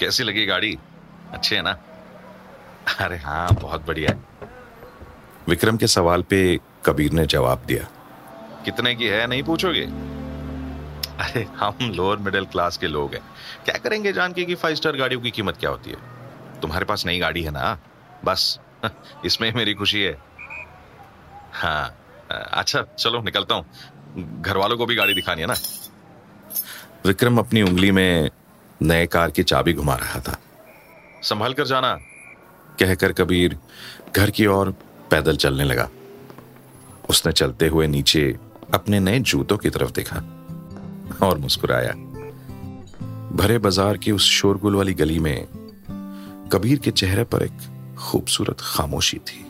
कैसी लगी गाड़ी? अच्छी है ना? अरे हाँ बहुत बढ़िया है। विक्रम के सवाल पे कबीर ने जवाब दिया। कितने की है नहीं पूछोगे? अरे हम लोअर मिडिल क्लास के लोग हैं। क्या करेंगे जान के कि फाइव स्टार गाड़ियों की कीमत क्या होती है? तुम्हारे पास नई गाड़ी है ना? बस इसमें मेरी खुशी है। हाँ अच्छा चलो निकलता हूँ। घर वालों को भी गाड़ी दिखानी है ना? विक्रम अपनी उंगली में नए कार की चाबी घुमा रहा था। संभाल कर जाना। कहकर कबीर घर की ओर पैदल चलने लगा। उसने चलते हुए नीचे अपने नए जूतों की तरफ़ देखा और मुस्कुराया। भरे बाज़ार की उस शोरगुल वाली गली में कबीर के चेहरे पर एक खूबसूरत खामोशी थी।